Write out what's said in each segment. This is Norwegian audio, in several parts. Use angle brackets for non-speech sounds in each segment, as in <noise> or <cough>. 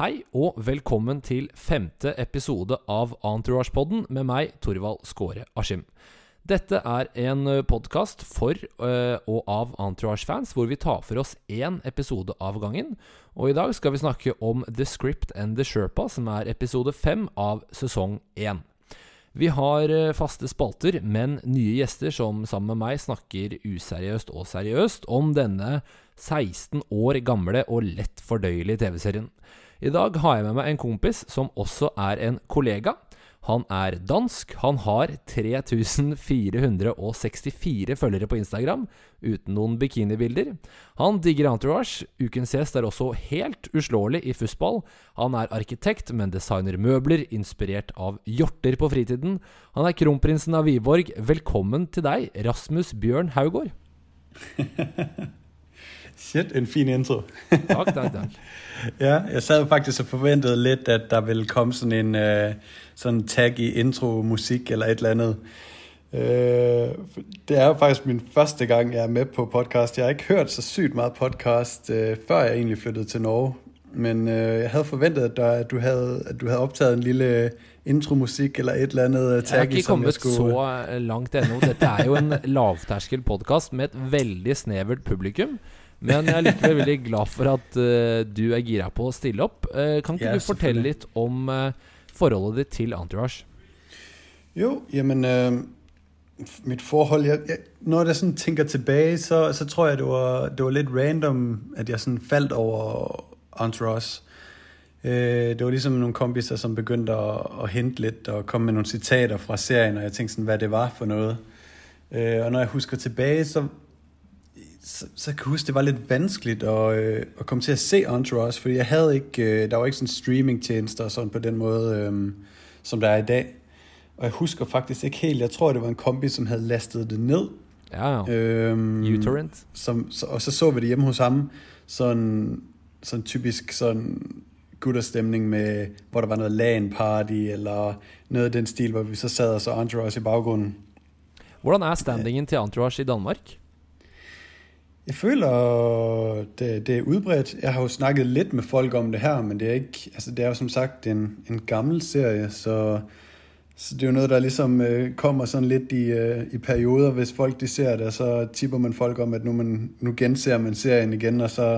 Hei og velkommen til femte episode av Entourage-podden med meg, Torvald Skåre Askim. Dette er en podkast for øh, og av Entourage-fans, hvor vi tar for oss én episode av gangen. Og i dag skal vi snakke om The Script and The Sherpa, som er episode fem av sesong én. Vi har øh, faste spalter, men nye gjester som sammen med meg snakker useriøst og seriøst om denne 16 år gamle og lett fordøyelige TV-serien. I dag har jeg med meg en kompis som også er en kollega. Han er dansk. Han har 3464 følgere på Instagram, uten noen bikinibilder. Han digger Entourage. Ukens gjest er også helt uslåelig i fussball. Han er arkitekt, men designer møbler, inspirert av hjorter på fritiden. Han er kronprinsen av Wiborg. Velkommen til deg, Rasmus Bjørn Haugård. <laughs> Shit, en fin intro. takk, takk, takk. <laughs> ja, jeg sad faktisk og forventede lidt, at der ville komme sådan en uh, sådan tag i intro-musik eller et eller andet. Uh, det er jo faktisk min første gang, jeg er med på podcast. Jeg har ikke hørt så sygt meget podcast, uh, før jeg egentlig flyttede til Norge. Men uh, jeg havde forventet, at, der, at, du havde, at du havde optaget en lille intromusikk eller et eller annet tag. Jeg har ikke kommet skulle... så langt ennå. Dette er jo en <laughs> lavterskel podkast med et veldig snevert publikum. Men jeg er likevel veldig glad for at uh, du er gira på å stille opp. Uh, kan ikke ja, du fortelle litt om uh, forholdet ditt til Entourage? Jo, jamen Mitt forhold jeg, jeg, Når jeg sånn tenker tilbake, så, så, tror jeg det var, det var, litt random at jeg sånn falt over Entourage. det var liksom noen kompiser som begynte å, å hente litt og komme med noen sitater fra serien, og jeg tenkte sånn hva det var for noe. og når jeg husker tilbake, så så, så kan jeg huske, det var litt vanskelig å, øh, å komme til å se Entourage, fordi jeg hadde ikke, øh, der var ikke sånn streamingtjenester sånn på den måte øh, som det er i dag. Og jeg husker faktisk ikke helt, jeg tror det var en kombi som hadde lastet det ned. Ja. Um, U-torrent. Så, og så så vi det hjemme hos ham. Sånn, sånn typisk sånn gutterstemning med hvor det var noe LAN-party eller noe av den stil, hvor vi så sad og så Entourage i bakgrunnen. Hvordan er standingen til Entourage i Danmark? Jeg føler det, det, er udbredt. Jeg har jo snakket litt med folk om det her, men det er ikke altså Det er jo som sagt en, en gammel serie, så, så, det er jo noe der liksom uh, kommer sånn litt i, uh, i, perioder. Hvis folk de ser det, så tipper man folk om at nå, man, genser man serien igjen, og så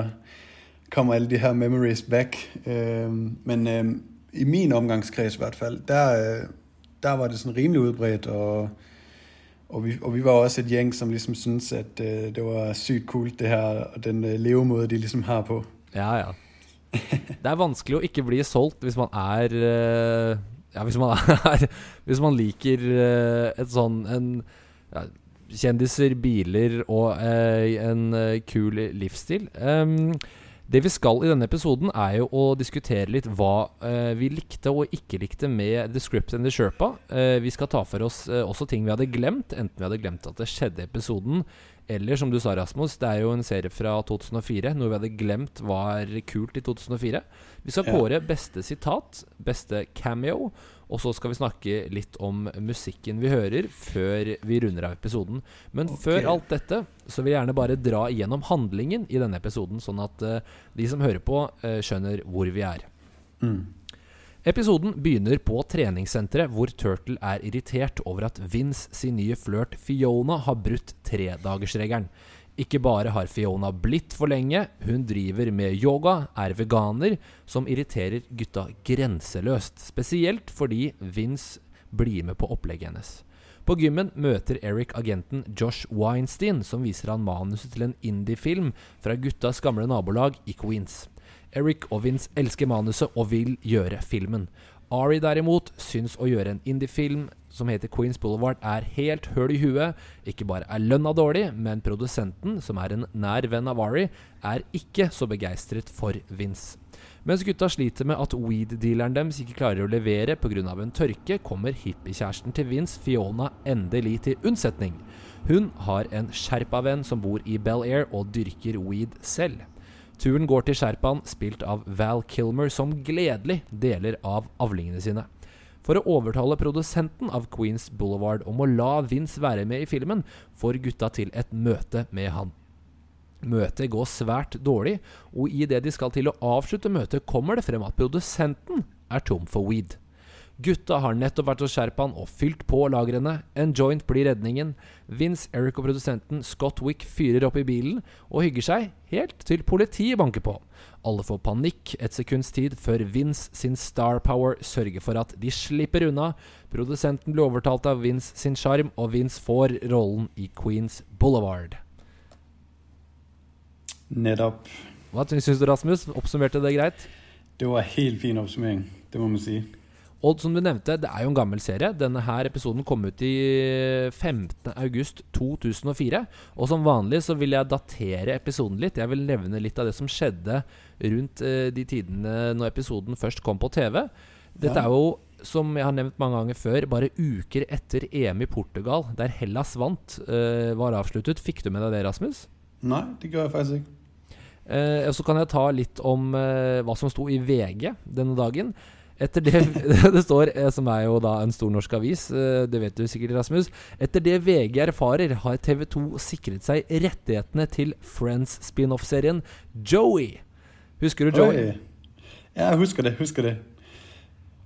kommer alle de her memories back. Uh, men i min omgangskreds i hvert fall, der, der var det sånn rimelig utbredt. og og vi, og vi var også et gjeng som liksom syntes at uh, det var sykt kult, det her, og den uh, levemåten de liksom har på. Ja, ja. Det er vanskelig å ikke bli solgt hvis man er uh, Ja, hvis man er <laughs> Hvis man liker et sånn en, ja, Kjendiser, biler og en kul livsstil. Um, det vi skal i denne episoden, er jo å diskutere litt hva uh, vi likte og ikke likte med The Script and The Sherpa. Uh, vi skal ta for oss uh, også ting vi hadde glemt, enten vi hadde glemt at det skjedde i episoden, eller som du sa, Rasmus, det er jo en serie fra 2004, noe vi hadde glemt var kult i 2004. Vi skal kåre beste sitat, beste cameo, og så skal vi snakke litt om musikken vi hører, før vi runder av episoden. Men okay. før alt dette så vil jeg gjerne bare dra igjennom handlingen i denne episoden, sånn at uh, de som hører på, uh, skjønner hvor vi er. Mm. Episoden begynner på treningssenteret, hvor Turtle er irritert over at Vince sin nye flørt Fiona har brutt tredagersregelen. Ikke bare har Fiona blitt for lenge, hun driver med yoga, er veganer, som irriterer gutta grenseløst. Spesielt fordi Vince blir med på opplegget hennes. På gymmen møter Eric agenten Josh Weinstein, som viser han manuset til en indie-film fra guttas gamle nabolag i Queens. Eric og Vince elsker manuset og vil gjøre filmen. Ari derimot syns å gjøre en indie-film som heter Queens Boulevard, er helt høl i huet. Ikke bare er lønna dårlig, men produsenten, som er en nær venn av Ari, er ikke så begeistret for Vince. Mens gutta sliter med at weed-dealeren deres ikke klarer å levere pga. en tørke, kommer hippiekjæresten til Vince, Fiona, endelig til unnsetning. Hun har en sherpa-venn som bor i Bel Air og dyrker weed selv. Turen går til Sherpaen, spilt av Val Kilmer, som gledelig deler av avlingene sine. For å overtale produsenten av Queens Boulevard om å la Vince være med i filmen, får gutta til et møte med han. Møtet går svært dårlig, og idet de skal til å avslutte møtet, kommer det frem at produsenten er tom for weed. Gutta har nettopp vært hos Sherpaen og fylt på lagrene. En joint blir redningen. Vince, Eric og produsenten Scott Wick fyrer opp i bilen og hygger seg helt til politiet banker på. Alle får panikk et sekunds tid før Vince sin star power sørger for at de slipper unna. Produsenten blir overtalt av Vince sin sjarm, og Vince får rollen i Queens Boulevard. Nettopp. Hva syns du, Rasmus? Oppsummerte det greit? Det var helt fin oppsummering, det må man si. Og som du nevnte, det er jo en gammel serie. Denne her episoden kom ut i 15.8.2004. Og som vanlig så vil jeg datere episoden litt. Jeg vil nevne litt av det som skjedde rundt eh, de tidene når episoden først kom på TV. Dette Ja. er jo, som jeg har nevnt mange ganger før, bare uker etter EM i Portugal, der Hellas vant, eh, var avsluttet. Fikk du med deg det, Rasmus? Nei, det gjør jeg faktisk ikke. Eh, og så kan jeg ta litt om eh, hva som sto i VG denne dagen. Etter det <laughs> det står, eh, som er jo da en stor norsk avis, eh, det vet du sikkert, Rasmus. Etter det VG erfarer, har TV 2 sikret seg rettighetene til Friends spin-off-serien Joey. Husker du Joey? Oi. Jeg husker det, husker det.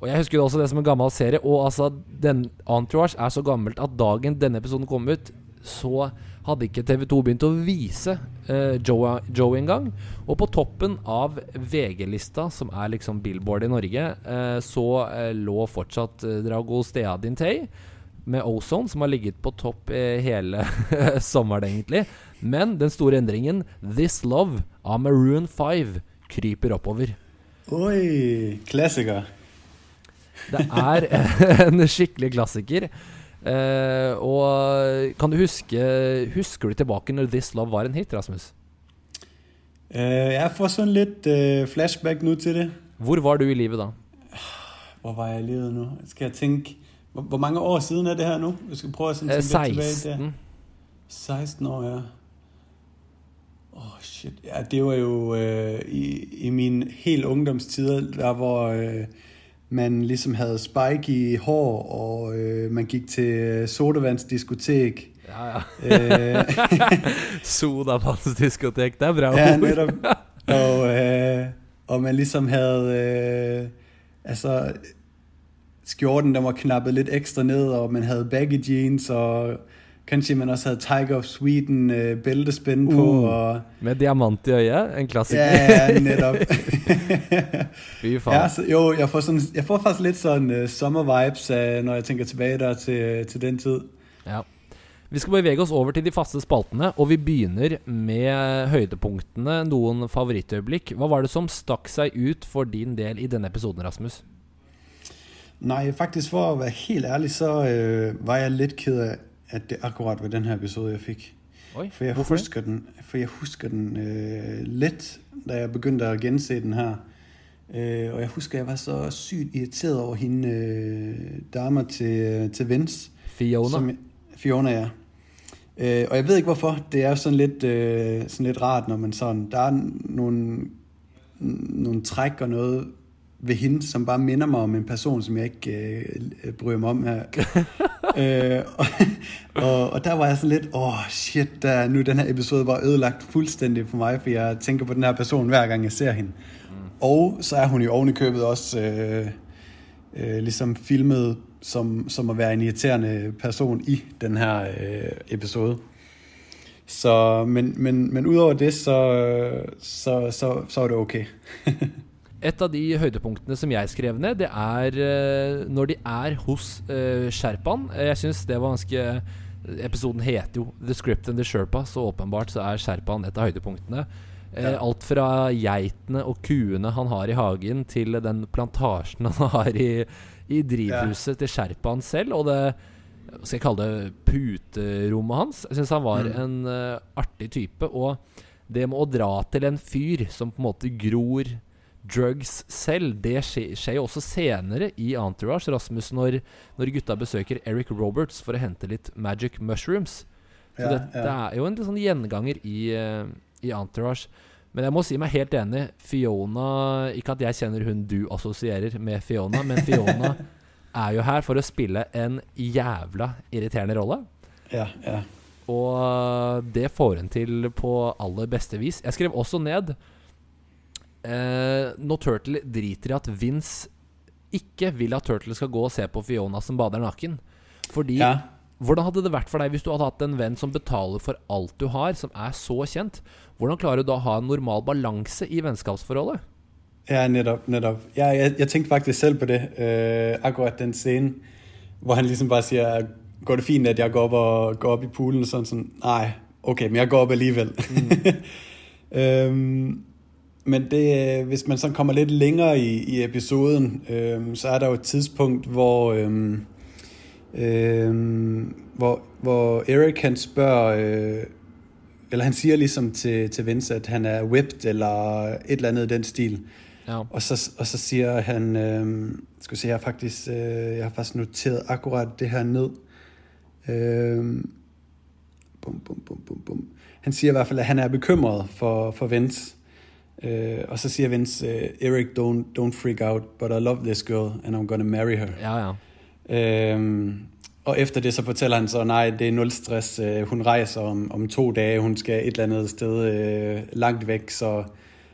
Og jeg husker også det som en gammel serie. Og altså, den Entourage er så gammelt at dagen denne episoden kom ut, så hadde ikke TV2 begynt å vise uh, Joe, Joe engang. Og på toppen av VG-lista, som er liksom Billboard i Norge, eh, så eh, lå fortsatt uh, Drago Stea Dintei med Ozone, som har ligget på topp eh, hele <laughs> sommeren, egentlig. Men den store endringen, This Love av Maroon 5, kryper oppover. Oi, klassiker. Det er <laughs> en skikkelig klassiker. Eh, og kan du huske Husker du tilbake når This Love var en hit, Rasmus? Uh, jeg får sånn litt uh, flashback nå til det. Hvor var du i livet da? Hvor var jeg i livet nå? Skal jeg tenke Hvor, hvor mange år siden er det her nå? Jeg skal prøve å sånn, Eh, litt tilbake 16. 16 år, ja. Åh, shit. Ja, det var jo øh, i, i min helt ungdomstider, der hvor øh, man ligesom havde spike i hår, og øh, man gik til sodavandsdiskotek. Ja, ja. Øh, <laughs> Sodavannsdiskotek, det er bra ja, netop. <laughs> Og, øh, og man ligesom havde, øh, altså, skjorten, den var knappet lidt ekstra ned, og man havde baggy jeans, og kanskje man også hadde Tiger of Sweden øh, uh, på, Uh. og Med diamant i øyet. En klassiker. ja, ja, nettopp. <laughs> Fy faen. ja, så, jo, jeg får, sånn, jeg får faktisk litt sånn uh, sommer-vibes, uh, når jeg tenker tilbake der til, til den tid. Ja. Vi skal bevege oss over til de faste spaltene, og vi begynner med høydepunktene. Noen favorittøyeblikk. Hva var det som stakk seg ut for din del i denne episoden, Rasmus? Nei, faktisk for å være helt ærlig, så øh, var jeg litt ked at det akkurat var den her episode, jeg fikk. Oi, For jeg det? husker den, for jeg husker den øh, lidt, da jeg begyndte å gjense den her. Øh, og jeg husker, jeg var så sygt irriteret over hende øh, damer til, til Vince. Fiona. Som, jeg- Fiona, ja. Øh, og jeg ved ikke hvorfor. Det er jo sådan lidt, øh, sådan lidt rart, når man sådan... Der er nogle, nogle træk og noget ved hende, som bare minder mig om en person, som jeg ikke øh, bryder mig om her. <laughs> øh, og, og, og der var jeg sådan lidt, åh oh, shit, der, nu den her episode var ødelagt fuldstændig for mig, for jeg tænker på den her person hver gang jeg ser hende. Mm. Og så er hun jo ovenikøbet også øh, øh, ligesom filmet som, som at være en irriterende person i den her øh, episode. Så, men, men, men udover det, så, så, så, så er det okay. <laughs> Et av de høydepunktene som jeg skrev ned, det er eh, når de er hos uh, Sherpaen. Jeg syns det var ganske Episoden heter jo 'The Script and the Sherpa', så åpenbart så er Sherpaen et av høydepunktene. Eh, Ja. Alt fra geitene og kuene han har i hagen, til den plantasjen han <laughs> har i, i drivhuset til Sherpaen selv. Og det skal jeg kalle det puterommet hans. Jeg syns han var Mm. en uh, artig type. Og det med å dra til en fyr som på en måte gror drugs selv, det skjer, skjer jo også senere i Entourage, Rasmus, når, når gutta besøker Eric Roberts for å hente litt magic mushrooms. Så Ja, det, ja. det er jo en sånn gjenganger i, eh, i Entourage. Men jeg må si meg helt enig. Fiona Ikke at jeg kjenner hun du assosierer med Fiona, men Fiona <laughs> er jo her for å spille en jævla irriterende rolle. Ja, ja. Og det får hun til på aller beste vis. Jeg skrev også ned eh, Når Turtle driter i at Vince ikke vil at Turtle skal gå og se på Fiona som bader naken. Fordi Ja. Hvordan hadde det vært for deg hvis du hadde hatt en venn som betaler for alt du har, som er så kjent? Hvordan klarer du da å ha en normal balanse i vennskapsforholdet? Ja, nettopp. nettopp. Ja, jeg, jeg tenkte faktisk selv på det, Uh, akkurat den scenen hvor han liksom bare sier går det fint, at jeg går opp, og, går opp i poolen, og sånn sådan, nej, okay, men jeg går opp alligevel. Mm. <laughs> øhm, men det, hvis man sådan kommer lidt længere i, i episoden, øhm, så er der jo et tidspunkt, hvor, øhm, øhm, hvor, hvor Eric han spørger, øh, eller han siger ligesom til, til Vince, at han er whipped, eller et eller andet i den stil. Ja. Og så, og så siger han, øh, skal se, jeg har faktisk, øh, jeg har faktisk noteret akkurat det her ned. Øh, bum, bum, bum, bum, bum. Han siger i hvert fald, at han er bekymret for, for Vince. Øh, og så sier Vince, uh, Eric, don't, don't freak out, but I love this girl, and I'm gonna marry her. Ja, ja. Um, og efter det så fortæller han så, nei, det er null stress. Uh, hun rejser om, om to dager. hun skal et eller annet sted langt vekk. Så,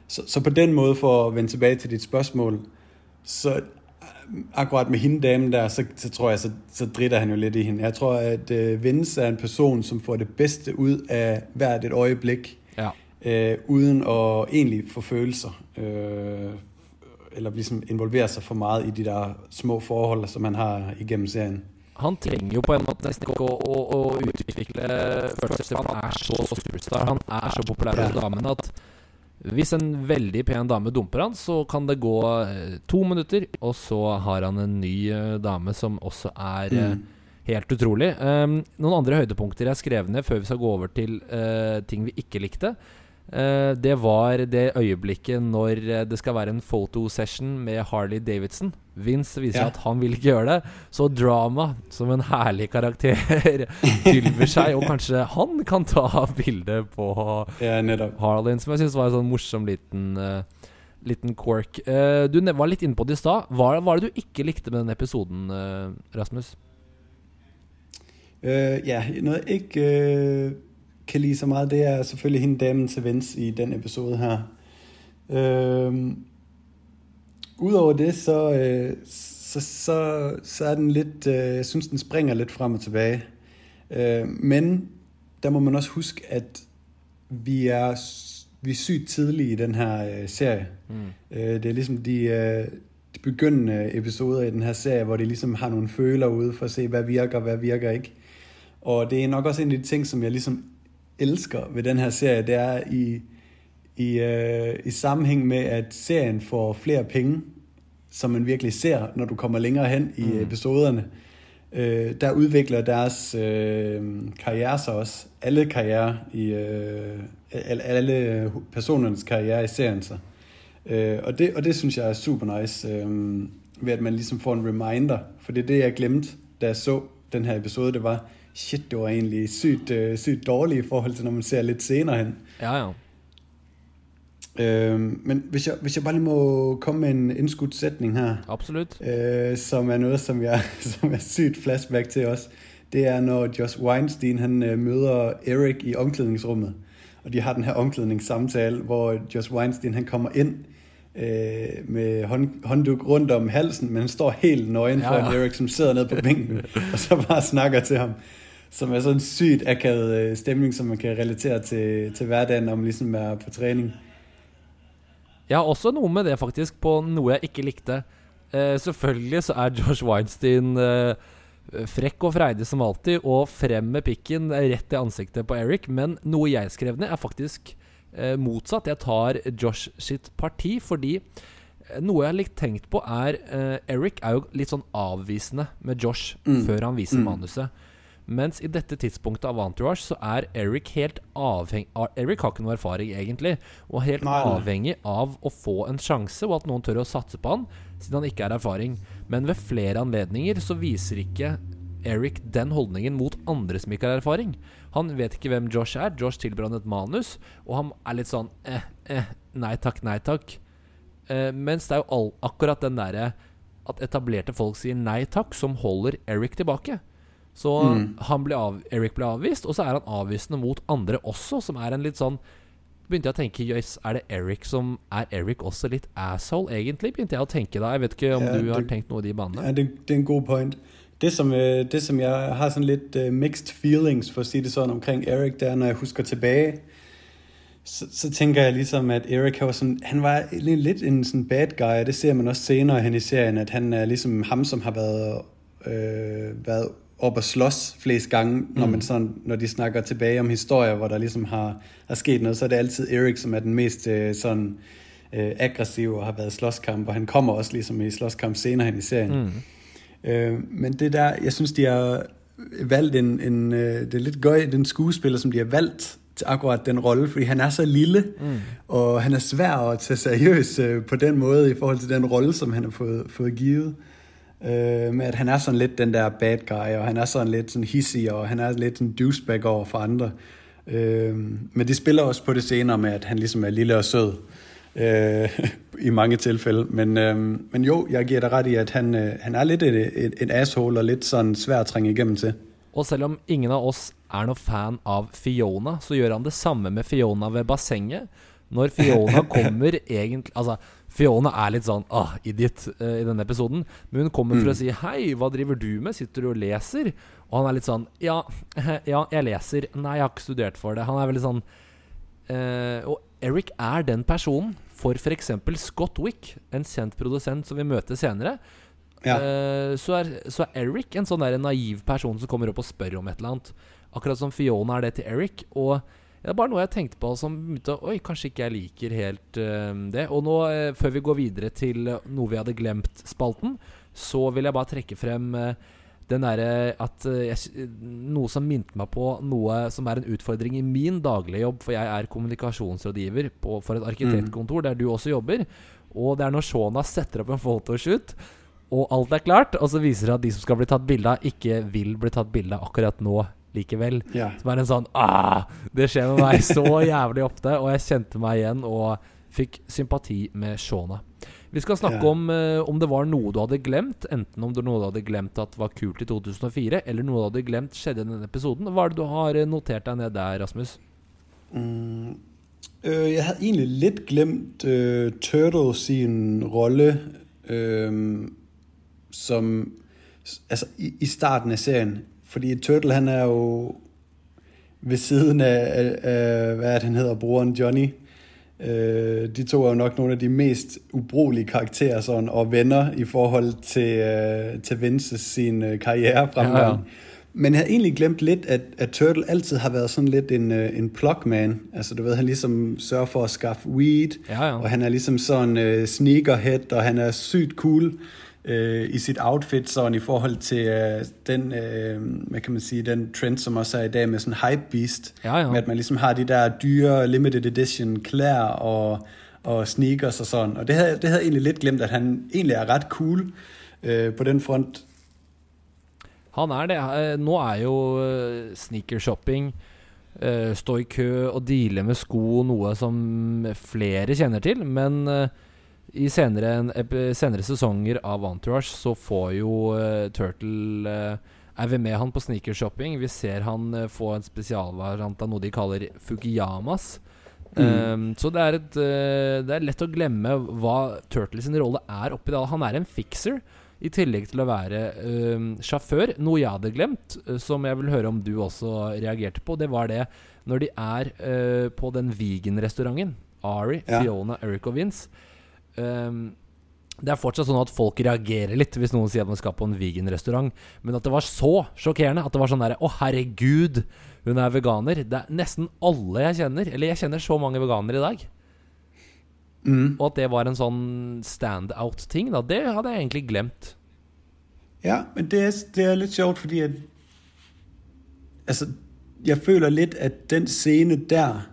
så, så på den måten, for at vende tilbake til dit spørsmål så akkurat med hende damen der, så, så tror jeg, så, så dritter han jo litt i hende. Jeg tror, at Vince er en person, som får det bedste ut av hvert et øjeblik, ja. Øh, uden at egentlig få følelser. Øh, eller ligesom involvere sig for meget i de der små forhold, som han har igennem serien. Han trenger jo på en måte nesten ikke å, å, å utvikle følelser. Han er så superstar, han er så populær hos damene at hvis en veldig pen dame dumper han, så kan det gå eh, to minutter, og så har han en ny eh, dame som også er eh, Mm. helt utrolig. Um, noen andre høydepunkter jeg skrev ned før vi skal gå over til uh, ting vi ikke likte. Eh, det var det øyeblikket når eh, det skal være en fotosession med Harley Davidson. Vince viser Ja. at han vil ikke gjøre det. Så drama, som en herlig karakter, <laughs> tilbyr seg. Og kanskje han kan ta bilde på Ja. Harley, som jeg syns var en sånn morsom liten uh, Liten quirk. Uh, du var litt inne på det i stad. Hva var det du ikke likte med den episoden, Rasmus? Ja, når jeg ikke kan lide så meget, det er selvfølgelig hende damen til vens i den episode her. Øhm, Udover det, så, øh, så, så, så er den lidt, øh, jeg synes, den springer lidt frem og tilbage. Øh, men der må man også huske, at vi er, vi er sygt tidlige i den her øh, serie. Mm. Øh, det er ligesom de, øh, de begyndende episoder i den her serie, hvor de ligesom har nogle føler ude for at se, hvad virker, hvad virker ikke. Og det er nok også en af de ting, som jeg ligesom elsker ved den her serie, det er i, i, øh, i sammenhæng med, at serien får flere penge, som man virkelig ser, når du kommer længere hen i Mm. episoderne. Øh, der udvikler deres øh, karriere sig også. Alle karriere i, øh, alle, alle personernes karriere i serien sig. Øh, og, det, og det synes jeg er super nice, øh, ved at man ligesom får en reminder. For det er det, jeg glemte, da jeg så den her episode, det var, shit, det var egentlig sygt, sykt dårlig i forhold til, når man ser litt senere hen. Ja, ja. Øh, men hvis jeg, hvis jeg bare lige må komme med en indskudt sætning her, Absolutt. øh, som er noget, som jeg <laughs> som er sygt flashback til os, det er, når Josh Weinstein han øh, møder Eric i omklædningsrummet, og de har den her omklædningssamtale, hvor Josh Weinstein han kommer ind øh, med hånd, håndduk rundt om halsen, men han står helt nøgen Ja, foran. Eric, som sidder nede på bænken, <laughs> og så bare snakker til ham. Som er sådan en sygt akavet øh, stemning, som man kan relatere til, til hverdagen, man ligesom er på trening. Jeg har også noe med det, faktisk, på noe jeg ikke likte. Eh, selvfølgelig så er Josh Weinstein eh, frekk og freidig som alltid, og frem med pikken rett i ansiktet på Eric. Men noe jeg skrev ned, er faktisk eh, motsatt. Jeg tar Josh sitt parti, fordi noe jeg har litt tenkt på, er Eric er jo litt sånn avvisende med Josh Mm. før han viser Mm. manuset. Mens i dette tidspunktet av Entourage så er Eric helt avhengig Eric har ikke noe erfaring, egentlig, og helt Nei, avhengig av å få en sjanse, og at noen tør å satse på han, siden han ikke er erfaring. Men ved flere anledninger så viser ikke Eric den holdningen mot andre som ikke har erfaring. Han vet ikke hvem Josh er. Josh tilbyr et manus, og han er litt sånn eh, eh, nei takk, nei takk. Eh, mens det er jo all, akkurat den derre at etablerte folk sier nei takk, som holder Eric tilbake. Så han ble av, Eric ble avvist, og så er han avvisende mot andre også, som er en litt sånn Begynte jeg å tenke Jøss, er det Eric som Er Eric også litt asshole, egentlig? Begynte jeg å tenke da. Jeg vet ikke om Ja, du har det- tenkt noe i de banene? Ja, det, det er en god point. Det som, øh, det, som jeg har sånn litt øh, mixed feelings, for å si det sånn, omkring Erik, det er, når jeg husker tilbage, så, så tænker jeg ligesom, at han var, sådan, han var li- lidt en sådan bad guy, og det ser man også senere hen i serien, at han er ligesom ham, som har været, øh, været op og slås flest gange, når, man sådan, når de snakker tilbage om historier, hvor der ligesom har, har sket noget, så er det altid Erik, som er den mest øh, sådan, øh, aggressive og har været i slåskamp, og han kommer også ligesom i slåskamp senere hen i serien. Mm. Øh, men det der, jeg synes, de har valgt en, en øh, det er lidt gøj, den skuespiller, som de har valgt til akkurat den rolle, fordi han er så lille, mm. og han er svær at tage seriøs øh, på den måde, i forhold til den rolle, som han har fået, fået givet. Øh, med at han er sådan lidt den der bad guy, og han er sådan lidt sådan hissig, og han er lidt sånn douchebag over for andre. Øh, men de spiller også på det senere med, at han ligesom er lille og sød. Øh, <laughs> I mange tilfælde. Men, øh, men jo, jeg giver dig ret i, at han, øh, han er lidt et, et, et asshole, og lidt sådan svær at trænge igennem til. Og selv om ingen av oss er noe fan av Fiona, så gjør han det samme med Fiona ved bassenget. Når Fiona <laughs> kommer egentlig Altså, Fiona er litt sånn ah, idiot uh, i denne episoden. Men hun kommer for å si 'Hei, hva driver du med? Sitter du og leser?' Og han er litt sånn 'Ja, <laughs> ja jeg leser. Nei, jeg har ikke studert for det.' Han er veldig sånn uh, Og Eric er den personen for f.eks. Scott Wick, en kjent produsent som vi møter senere. Ja. Uh, så, er, så er Eric en sånn der naiv person som kommer opp og spør om et eller annet. Akkurat som Fiona er det til Eric. Og det er bare noe jeg tenkte på som begynte Oi, kanskje ikke jeg liker helt uh, det. Og nå, uh, før vi går videre til noe vi hadde glemt-spalten, så vil jeg bare trekke frem uh, den derre at jeg, Noe som minte meg på noe som er en utfordring i min daglige jobb, for jeg er kommunikasjonsrådgiver på, for et arkitektkontor der du også jobber. Og det er når Shona setter opp en photoshoot, og alt er klart, og så viser det at de som skal bli tatt bilde av, ikke vil bli tatt bilde av akkurat nå likevel. Ja. Som er en sånn ah, Det skjer med meg så <laughs> jævlig ofte, og jeg kjente meg igjen og fikk sympati med Shona. Vi skal snakke Ja. om uh, om det var noe du hadde glemt, enten om det var noe du hadde glemt at var kult i 2004, eller noe du hadde glemt skjedde i denne episoden. Hva er det du har eh, notert deg ned der, Rasmus? Mm, øh, jeg hadde egentlig litt glemt øh, Turtle sin rolle øh, som altså i, i starten av serien. Fordi Turtle han er jo ved siden af, af, hvad han hedder, broren Johnny. Øh, de to er jo nok nogle af de mest ubrugelige karakterer sådan, og venner i forhold til, øh, til Vinces sin øh, karriere fremgang. Ja. ja. Men jeg havde egentlig glemt lidt, at, at Turtle altid har været sådan lidt en, øh, en plugman. Altså du ved, han ligesom sørger for at skaffe weed, Ja, ja. og han er ligesom sådan øh, sneakerhead, og han er sygt cool øh, i sit outfit, sådan i forhold til øh, den, øh, hvad kan man sige, den trend, som også er i dag med sådan hype beast. Ja, ja. Med at man ligesom har de der dyre limited edition klær og, og sneakers og sådan. Og det havde, det havde jeg egentlig lidt glemt, at han egentlig er ret cool øh, på den front. Han er det. Eh, Nå er jo eh, sneakershopping, eh, stå i kø og deale med sko noe som flere kjenner til. Men i senere, en senere sesonger av Entourage så får jo uh, Turtle uh, Er vi med han på sneakershopping? Vi ser han uh, få en spesialvariant av noe de kaller Fukiyamas. Um, så det er, et, uh, det er lett å glemme hva Turtles rolle er oppi det. Han er en fixer. I tillegg til å være øhm, sjåfør. Noe jeg hadde glemt, uh, som jeg vil høre om du også reagerte på, det var det når de er på den vegan-restauranten. Ari, Ja. Fiona, Eric og Vince. Øhm, det er fortsatt sånn at folk reagerer litt hvis noen sier at man skal på en vegan-restaurant. Men at det var så sjokkerende. At det var sånn derre Å, herregud, hun er veganer. Det er nesten alle jeg kjenner. Eller jeg kjenner så mange veganere i dag. Mm. Og at det var en sånn standout-ting, da, det hadde jeg egentlig glemt. Ja, men det er, det er litt sjovt, fordi at, altså, jeg føler litt at den scene der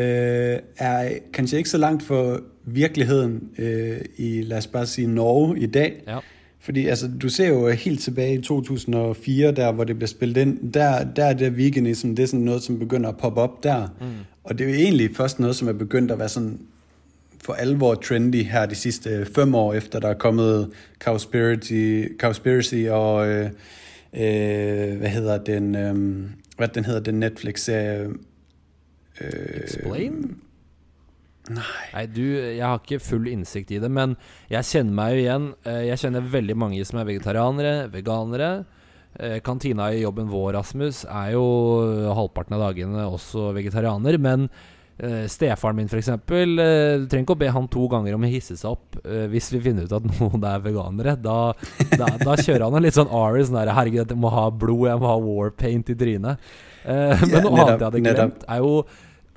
øh, er kanskje ikke så langt for virkeligheden øh, i, lad os bare sige, Norge i dag. Ja. Fordi altså, du ser jo helt tilbage i 2004, der hvor det bliver spillet ind, der, der er det veganism, det er sådan noget, som begynder at poppe op der. Mm. Og det er jo egentlig først noget, som er begyndt at være sådan for alvor trendy her de sidste fem år, efter der er kommet Cowspiracy, Cowspiracy og øh, øh, hvad hedder den, øh, hvad den hedder, den Netflix-serie? Øh, Explain? Nei. Nei, du, jeg har ikke full innsikt i det, men jeg kjenner meg jo igjen. Eh, jeg kjenner veldig mange som er vegetarianere, veganere. Eh, kantina i jobben vår, Rasmus, er jo halvparten av dagene også vegetarianer. Men uh, stefaren min, f.eks., uh, du trenger ikke å be han to ganger om å hisse seg opp uh, hvis vi finner ut at <laughs> noen er veganere. Da, da, da kjører han en litt sånn Aris. sånn der Herregud, jeg må ha blod, jeg må ha warpaint i trynet. Uh, men noe annet jeg hadde glemt, er jo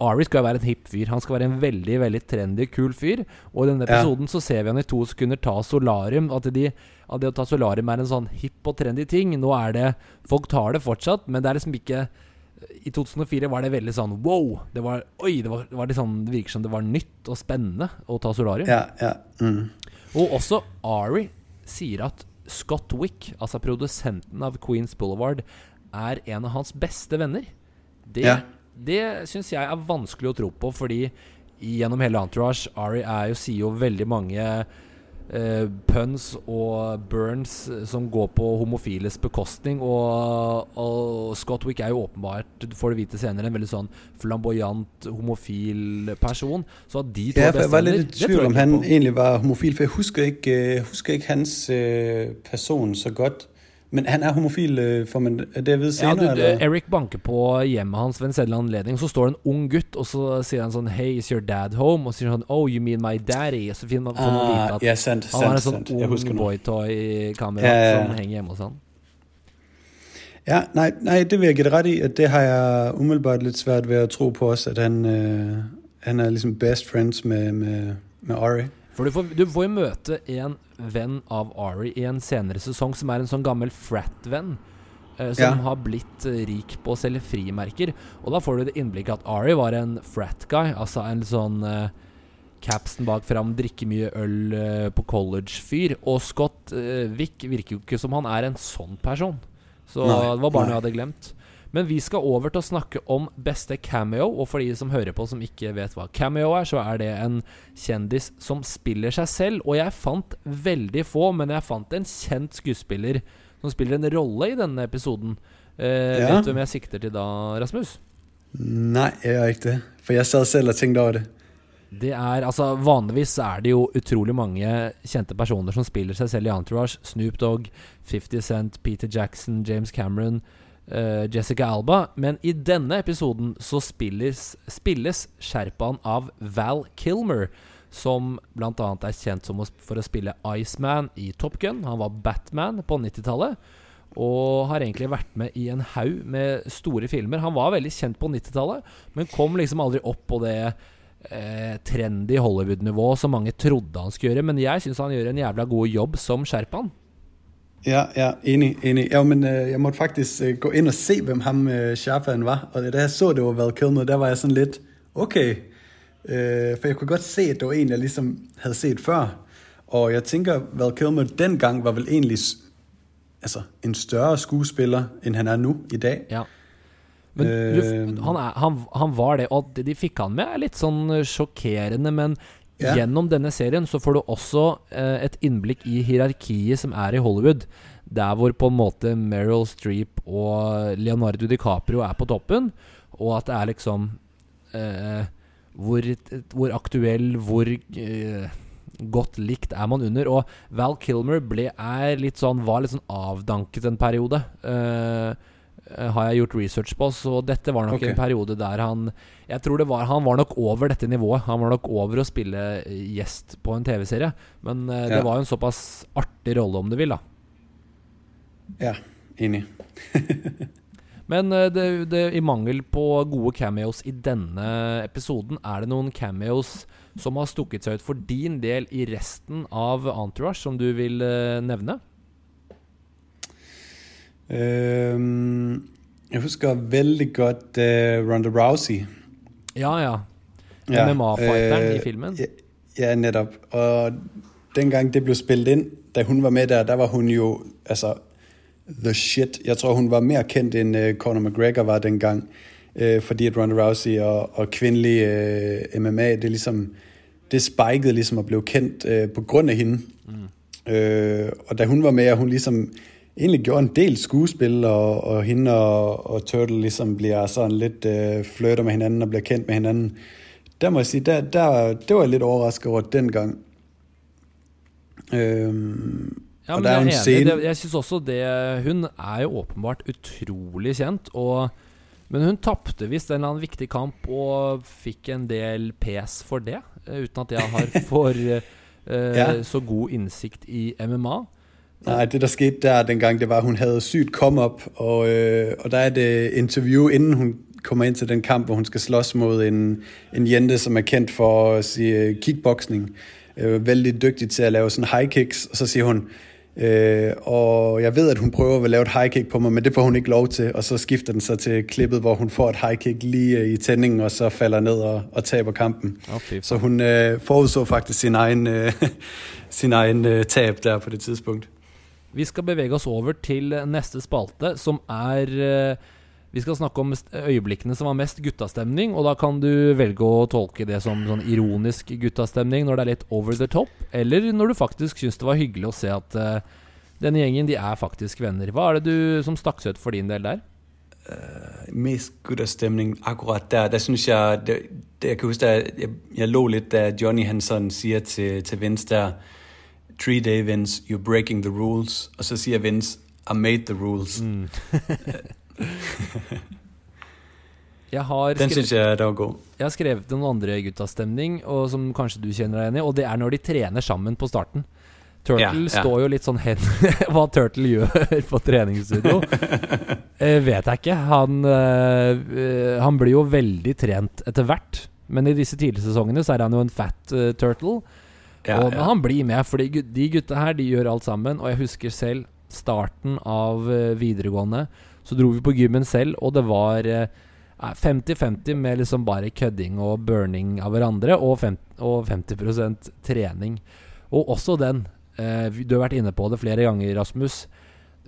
Ari skal jo være en hipp fyr. Han skal være en veldig veldig trendy, kul fyr. Og i denne episoden ja. så ser vi han i to sekunder ta solarium. At, de, at det å ta solarium er en sånn hipp og trendy ting. Nå er det Folk tar det fortsatt, men det er liksom ikke I 2004 var det veldig sånn wow. Det var, oi, det, var, det, var liksom, det virker som det var nytt og spennende å ta solarium. Ja, ja. Mm. Og også Ari sier at Scott Wick, altså produsenten av Queens Boulevard, er en av hans beste venner. Det ja det syns jeg er vanskelig å tro på, fordi gjennom hele Entourage Ari er jo, sier jo veldig mange uh, puns og burns som går på homofiles bekostning. Og, og Scott Wick er jo åpenbart, du får det vite senere, en veldig sånn flamboyant homofil person. Så at de to ja, Jeg var litt i tvil om han egentlig var homofil, for jeg husker ikke, husker ikke hans uh, person så godt. Men han er homofil, øh, får man det ved senere? Ja, du, eller? Eric banker på hjemmet hans ved en sedelig anledning. Så står det en ung gutt, og så sier han sånn Hey, is your dad home? Og så sier han Oh, you mean my daddy? Og så finner man, man vite yeah, send, han har en sånn ung boytoy-kamera ja. som henger hjemme hos han. Ja, nei, nei, det vil jeg gi deg rett i. At det har jeg umiddelbart litt svært ved å tro på også, at han, uh, han er liksom best friends med, med, med Ari. For du får, du får, jo møte en venn av Ari i en senere sesong, som er en sånn gammel frat-venn. Uh, som ja. har blitt uh, rik på å selge frimerker. Og da får du det innblikket at Ari var en frat-guy. Altså en sånn uh, capsen bak fram, drikke mye øl på college-fyr. Og Scott Wick virker jo ikke som han er en sånn person. Så nei, det var bare noe jeg hadde glemt. Men vi skal over til å snakke om beste cameo. Og for de som hører på som ikke vet hva cameo er, så er det en kjendis som spiller seg selv. Og jeg fant veldig få, men jeg fant en kjent skuespiller som spiller en rolle i denne episoden. Eh, ja. Vet du hvem jeg sikter til da, Rasmus? Nei, jeg gjør ikke det. For jeg sa selv at ting da var det. Det er, altså Vanligvis er det jo utrolig mange kjente personer som spiller seg selv i Entourage. Snoop Dogg, 50 Cent, Peter Jackson, James Cameron uh, Jessica Alba. Men i denne episoden så spilles, spilles Sherpaen av Val Kilmer. Som bl.a. er kjent å, for å spille Iceman i Top Gun. Han var Batman på 90-tallet. Og har egentlig vært med i en haug med store filmer. Han var veldig kjent på 90-tallet, men kom liksom aldri opp på det eh, trendy Hollywood-nivå som mange trodde han skulle gjøre. Men jeg syns han gjør en jævla god jobb som Sherpaen. Ja, ja, enig. enig. Ja, men uh, jeg måtte faktisk uh, gå inn og se hvem ham uh, Sharpan var. Og da jeg så det var Val Kilmer, der var jeg sånn litt ok. Uh, for jeg kunne godt se at det var en jeg liksom hadde sett før. Og jeg tenker Val Kilmer den gang var vel egentlig altså, en større skuespiller enn han er nå i dag. Ja. Men du, han, er, han, han, var det, og de fikk han med er litt sånn sjokkerende, men ja. Gjennom denne serien så får du også eh, et innblikk i hierarkiet som er i Hollywood. Der hvor på en måte Meryl Streep og Leonardo DiCaprio er på toppen, og at det er liksom eh, hvor, hvor, aktuell, hvor eh, godt likt er man under. Og Val Kilmer ble, er litt sånn, var litt sånn avdanket en periode. Eh, har jeg gjort research på. Så dette var nok okay. en periode der han Jeg tror det var Han var nok over dette nivået. Han var nok over å spille gjest på en TV-serie. Men uh, det var jo en såpass artig rolle, om du vil, da. Ja, enig. <laughs> Men uh, det, det, i mangel på gode cameos i denne episoden, er det noen cameos som har stukket seg ut for din del i resten av Entourage, som du vil uh, nevne? Um, jeg husker veldig godt uh, Ronda Rousey. Ja, ja. MMA-fighteren uh, i filmen. Ja, ja, nettopp. Og den gang det ble spilt inn, da hun var med der, der var hun jo altså the shit. Jeg tror hun var mer kjent enn uh, Conor McGregor var den gang. Fordi at Ronda Rousey og, og kvinnelig MMA det liksom det spiket liksom og ble kjent på grunn av henne. Mm. og da hun var med, og hun liksom egentlig gjorde en del skuespill, og, og hende og, og Turtle liksom blir sånn litt uh, flørter med hinanden og blir kjent med hinanden. Der må jeg si, der, der, det var jeg litt overrasket over den gang. Um, ja, men jeg er enig. Det, jeg synes også det Hun er jo åpenbart utrolig kjent. Og, men hun tapte visst en eller annen viktig kamp og fikk en del pes for det. Eh, uten at jeg har for uh, <laughs> ja. så god innsikt i MMA. Nej, det der skete der dengang, det var, at hun havde sygt come-up, og, øh, og der er det interview, inden hun kommer ind til den kamp, hvor hun skal slås mod en, en jente, som er kendt for at sige kickboxing. Øh, vældig dygtig til at lave sådan high kicks, og så siger hun, øh, og jeg ved, at hun prøver at lave et high kick på mig, men det får hun ikke lov til, og så skifter den så til klippet, hvor hun får et high kick lige i tændingen, og så falder ned og, og taber kampen. Okay. Så hun øh, forudså faktisk sin egen, øh, <laughs> sin egen øh, tab der på det tidspunkt. Vi skal bevege oss over til neste spalte, som er eh, Vi skal snakke om øyeblikkene som var mest guttastemning, og da kan du velge å tolke det som sånn ironisk guttastemning når det er litt over the top, eller når du faktisk syns det var hyggelig å se at uh, denne gjengen de er faktisk venner. Hva er det du som stakk seg ut for din del der? Uh, mest guttastemning akkurat der. Der syns jeg det, det, Jeg kan huske jeg, jeg, jeg lå litt da Johnny Hansen sier til, til Vince Three day Vince, you're breaking the rules. Og så sier Vince, I made the rules. Mm. <laughs> Den syns jeg er god. Jeg har skrevet noen andre guttastemning, og som kanskje du kjenner deg igjen i, og det er når de trener sammen på starten. Turtle yeah, yeah. står jo litt sånn hen <laughs> Hva Turtle gjør på treningsstudio, <laughs> eh, vet jeg ikke. Han, eh, han, blir jo veldig trent etter hvert, men i disse tidlige sesongene så er han jo en fat uh, turtle. Ja, og, men han blir med, for de gutta her De gjør alt sammen. Og jeg husker selv starten av uh, videregående. Så dro vi på gymmen selv, og det var 50-50 uh, med liksom bare kødding og burning av hverandre, og, 50, og 50% trening. Og også den. Uh, du har vært inne på det flere ganger, Rasmus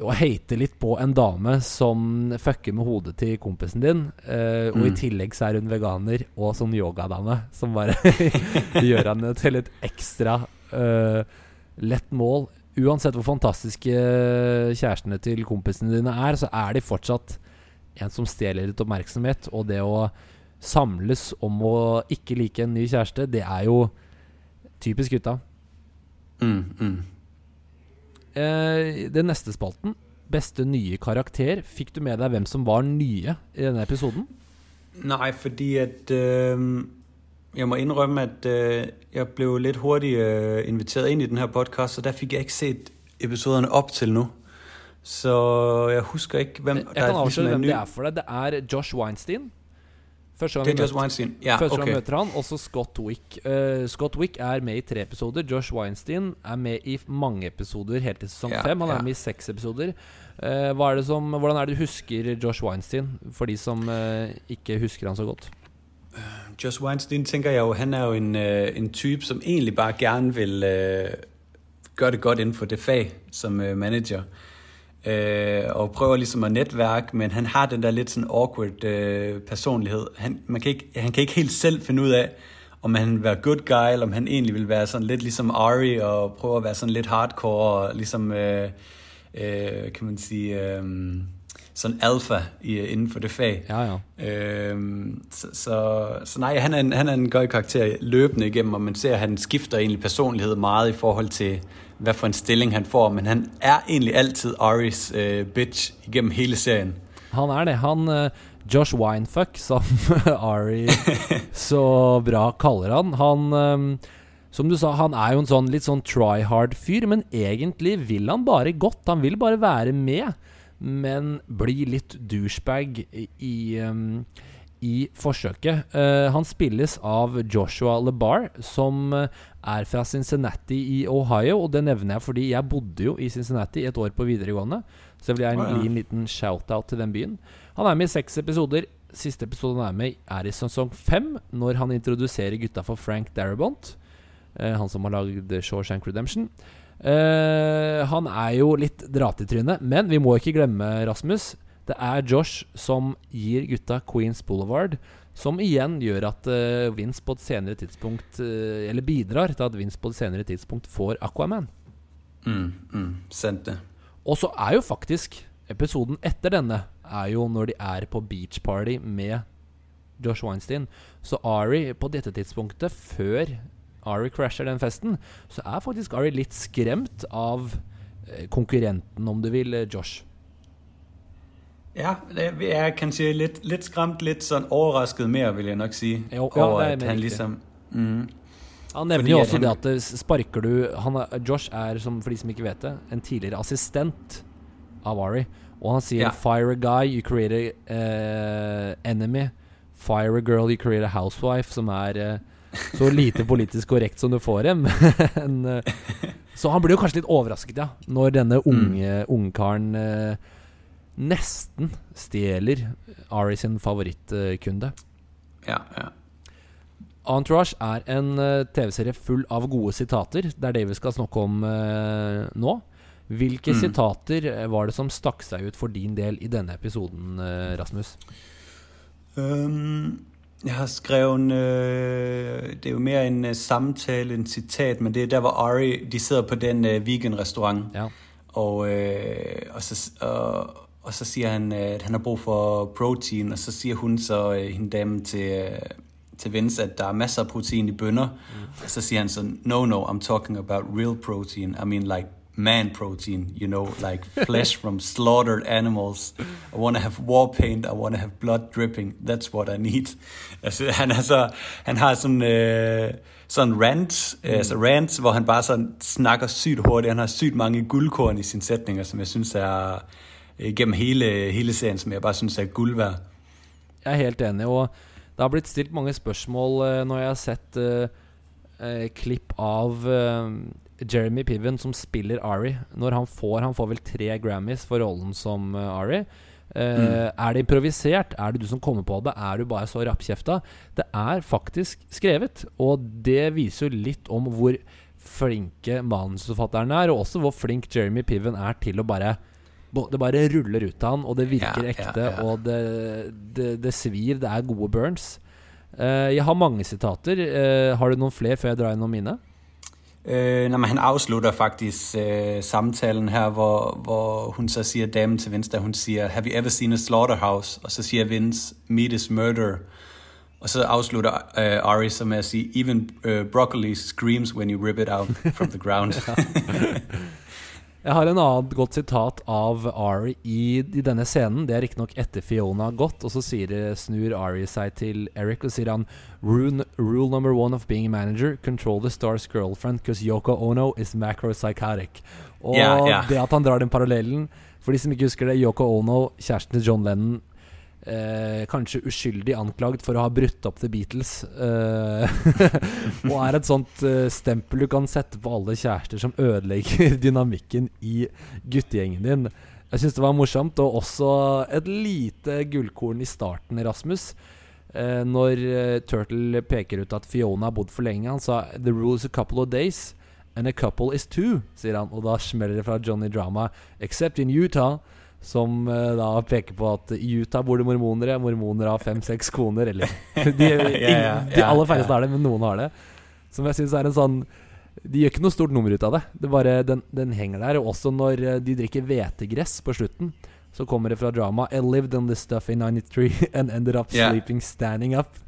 å hate litt på en dame som fucker med hodet til kompisen din, uh, og mm. i tillegg så er hun veganer og sånn yogadame som bare <laughs> gjør henne til et ekstra uh, lett mål. Uansett hvor fantastiske kjærestene til kompisene dine er, så er de fortsatt en som stjeler litt oppmerksomhet. Og det å samles om å ikke like en ny kjæreste, det er jo typisk gutta. Mm, mm. Eh, den neste spalten, beste nye karakter. Fikk du med deg hvem som var nye i denne episoden? Nei, fordi at øh, Jeg må innrømme at øh, jeg ble litt hurtig øh, invitert inn i denne podkasten, og der fikk jeg ikke sett episodene opp til nå. Så jeg husker ikke hvem Jeg kan avsløre hvem det er for deg. Det er Josh Weinstein. Første gang, møter, Weinstein. første første okay. møter han, også Scott Wick. Uh, Scott Wick er med i tre episoder. Josh Weinstein er med i mange episoder helt til sesong yeah, fem. Han er med i seks episoder. Uh, er som, hvordan er det du husker Josh Weinstein, for de som uh, ikke husker han så godt? Josh Weinstein tenker jeg jo Han er jo en, en type som egentlig bare gjerne vil gjøre det godt innenfor det fag som manager øh, og prøver ligesom at netværke, men han har den der lidt sådan awkward øh, personlighed. Han, man kan ikke, han kan ikke helt selv finde ud af, om han vil være good guy, eller om han egentlig vil være sådan lidt ligesom Ari, og prøve at være sådan lidt hardcore, og ligesom, øh, øh, kan man sige, øh, sådan alfa i, inden for det fag. Ja, ja. Øh, så, så, så nej, han er, en, han er en god karakter løbende igennem, og man ser, at han skifter egentlig personlighed meget i forhold til, hvad for en stilling han får, men han er egentlig altid Aris øh, bitch igennem hele serien. Han er det. Han uh, Josh Winefuck, som <laughs> Ari <laughs> så bra kaller han. Han um, Som du sa, han er jo en sånn litt sånn try hard-fyr, men egentlig vil han bare godt. Han vil bare være med, men bli litt douchebag i um, i forsøket. Uh, han spilles av Joshua LeBar, som uh, er fra Cincinnati i Ohio. Og det nevner jeg fordi jeg bodde jo i Cincinnati et år på videregående. Så det vil jeg gi en liten shout-out til den byen. Han er med i seks episoder. Siste episode han er med er i sesong fem, når han introduserer gutta for Frank Darabont. Uh, han som har lagd Shawshank Redemption. han er jo litt drat i trynet, men vi må ikke glemme Rasmus det er Josh som gir gutta Queens Boulevard, som igjen gjør at uh, Vince på et senere tidspunkt uh, Eller bidrar til at Vince på et senere tidspunkt får Aquaman. Mm, mm, sant det. Og så er jo faktisk episoden etter denne er jo når de er på beach party med Josh Weinstein. Så Ari, på dette tidspunktet, før Ari crasher den festen, så er faktisk Ari litt skremt av eh, konkurrenten, om du vil, Josh. Ja, jeg er kanskje litt, litt skremt, litt sånn overrasket mer, vil jeg nok si. Jo, ja, over er at han liksom mm, Han nevner jo også det at det sparker du han Josh er, som for de som ikke vet det, en tidligere assistent av Ari. Og han sier Ja. 'Fire a guy, you create a uh, enemy'. 'Fire a girl, you create a housewife'. Som er uh, så lite <laughs> politisk korrekt som du får dem. <laughs> Eh, så han blir jo kanskje litt overrasket, ja, når denne unge ungkaren eh, nesten stjeler Ari sin favorittkunde. Ja, ja. Entourage er en eh, TV-serie full av gode sitater. Det er det vi skal snakke om eh, nå. Hvilke Mm. sitater eh, var det som stakk seg ut for din del i denne episoden, eh, Rasmus? Um, jeg har skrevet øh, Det er jo mer en øh, samtale, en sitat, men det er der hvor Ari de sidder på den øh, weekendrestaurant, Ja. og, øh, og, så, og, og så siger han, øh, at han har brug for protein, og så siger hun så, øh, hende dame til, øh, til Vince, at der er masser af protein i bønner, mm. og så siger han så, no, no, I'm talking about real protein, I mean like man protein, you know, like flesh <laughs> from slaughtered animals. I want to have war paint, I want to have blood dripping, that's what I need. Altså, han, er så, han har sådan, øh, sådan rant, mm. altså rant, hvor han bare sådan snakker sygt hurtigt. Han har sygt mange guldkorn i sine sætninger, som jeg synes er øh, gennem hele, hele serien, som jeg bare synes er guld værd. Jeg er helt enig, og det har blitt stilt mange spørsmål eh, når jeg har sett eh, klipp av eh, Jeremy Piven som spiller Ari. Når han får Han får vel tre Grammys for rollen som Ari. Eh, Er det improvisert? Er det du som kommer på det? Er du bare så rappkjefta? Det er faktisk skrevet, og det viser jo litt om hvor flinke manusforfatteren er, og også hvor flink Jeremy Piven er til å bare Det bare ruller ut av han, og det virker Ja, ja, ekte, ja. og det, det, det svir. Det er gode burns. Uh, jeg har mange sitater. Uh, har du noen flere før jeg drar gjennom mine? Øh, når men han afslutter faktisk øh, samtalen her, hvor, hvor hun så siger damen til Vince, da hun siger, have you ever seen a slaughterhouse? Og så siger Vince, meat is murder. Og så afslutter øh, Ari så med at sige, even øh, broccoli screams when you rip it out from the ground. <laughs> <laughs> Jeg har en annet godt sitat av Ari i, i denne scenen. Det er riktignok etter Fiona har gått, og så sier, det- snur Ari seg til Eric og sier han Rule, rule number one of being a manager, control the star's girlfriend, because Yoko Ono is macropsychotic. Og yeah, yeah. det at han drar den parallellen For de som ikke husker det, Yoko Ono, kjæresten til John Lennon, eh, kanskje uskyldig anklagd for å ha brutt opp The Beatles. Eh, <laughs> og er et sånt eh, stempel du kan sette på alle kjærester som ødelegger <laughs> dynamikken i guttegjengen din. Jeg syns det var morsomt, og også et lite gullkorn i starten, Rasmus. Eh, når eh, Turtle peker ut at Fiona har bodd for lenge. Han sa 'The rule is a couple of days'. And a couple is two, sier han. Og da smeller det fra Johnny Drama. Except in Utah. Som eh, da peker på at i Utah bor det mormonere. Mormoner har fem-seks koner. Eller <laughs> de, ingen- de aller færreste har det, men noen har det. Som jeg syns er en sånn De gjør ikke noe stort nummer ut av det. Det bare, den, den henger der. Og også når eh, de drikker hvetegress på slutten, så kommer det fra drama I lived on this stuff in 93 <laughs> and ended up yeah. sleeping standing up.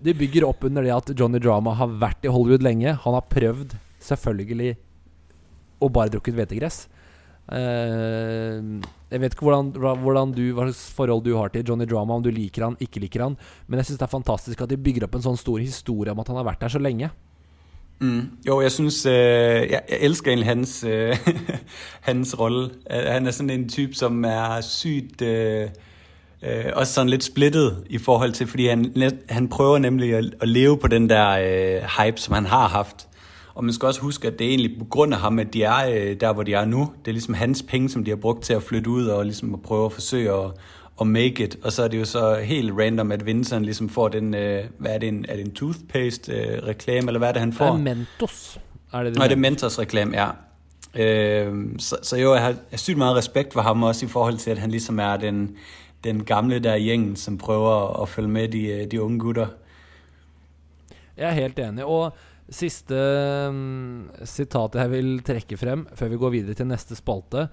De bygger opp under det at Johnny Drama har vært i Hollywood lenge. Han har prøvd, selvfølgelig, å bare drukket hvetegress. Eh, jeg vet ikke hvordan, hvordan du, hva slags forhold du har til Johnny Drama, om du liker han, ikke liker han, men jeg syns det er fantastisk at de bygger opp en sånn stor historie om at han har vært der så lenge. Mm. Jo, jeg synes, øh, jeg, jeg elsker egentlig hans, øh, <laughs> hans rolle. Han er sådan en type, som er sykt øh, også sådan lidt splittet i forhold til, fordi han, han prøver nemlig at, at leve på den der hype, som han har haft. Og man skal også huske, at det er egentlig på grund af ham, at de er øh, der, hvor de er nu. Det er ligesom hans penge, som de har brugt til at flytte ud og ligesom at prøve at forsøge at, at make it. Og så er det jo så helt random, at Vincent ligesom får den, øh, hvad er det, en, er det en toothpaste-reklame, eller hvad er det, han Det får? er Mentos, er det Nå, det er det Mentos-reklame, ja. Øh, så, så jo, jeg har, jeg har sygt meget respekt for ham også i forhold til, at han ligesom er den, den gamle der i gjengen, som prøver at følge med de, øh, de unge gutter. Jeg er helt enig. Og Siste um, sitatet jeg vil trekke frem før vi går videre til neste spalte,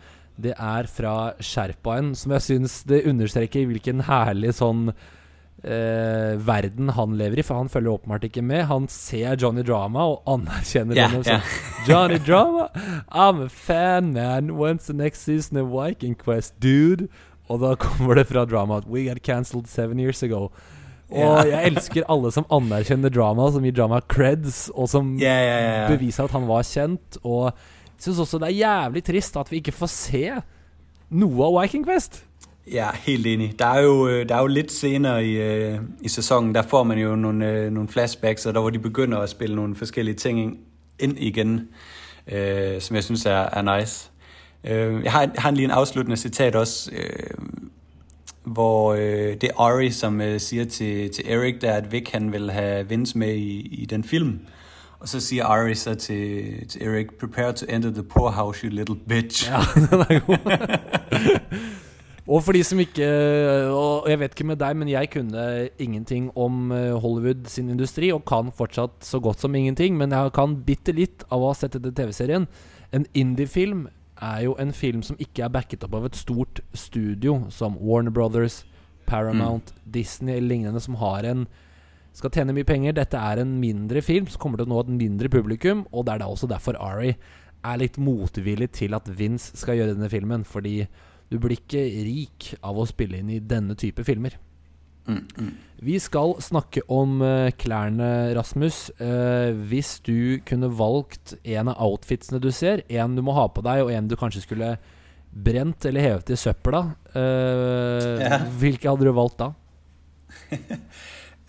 det er fra Sherpaen, som jeg syns det understreker hvilken herlig sånn uh, verden han lever i, for han følger åpenbart ikke med. Han ser Johnny Drama og anerkjenner Yeah, denne. yeah. <laughs> Johnny Drama, I'm a fan, man. When's the next season of Viking Quest, dude? Og da kommer det fra Drama at We got cancelled seven years ago. Og jeg elsker alle som anerkjenner drama, som gir drama creds, og som beviser at han var kjent. Og jeg syns også det er jævlig trist at vi ikke får se noe av Viking Quest. Ja, helt enig. Der er jo, øh, der er jo litt senere i, uh, i sæsonen, der får man jo noen, uh, noen flashbacks, og der hvor de begynner å spille noen forskellige ting inn igjen, igen, øh, som jeg synes er, er nice. Øh, jeg, har, har lige en avsluttende sitat også, øh, hvor øh, det er Ari, som øh, siger til, til Erik, der at Vic han vil have Vince med i, i den film. Og så siger Ari så til, til Erik, prepare to enter the poorhouse, you little bitch. Ja, <laughs> den er god. og for de som ikke Og jeg vet ikke med deg, men jeg kunne ingenting om eh, Hollywood sin industri, og kan fortsatt så godt som ingenting, men jeg kan bitte litt av å ha sett denne TV-serien. En indie-film er jo en film som ikke er backet opp av et stort studio, som Warner Brothers, Paramount, Disney eller lignende, som har en skal tjene mye penger. Dette er en mindre film som kommer til å nå et mindre publikum, og det er da også derfor Ari er litt motvillig til at Vince skal gjøre denne filmen, fordi du blir ikke rik av å spille inn i denne type filmer. Mm, mm. Vi skal snakke om uh, klærne, Rasmus. Uh, hvis du kunne valgt en av outfitsene du ser, en du må ha på deg, og en du kanskje skulle brent eller hevet i søpla, uh, Ja. <laughs> hvilke hadde du valgt da?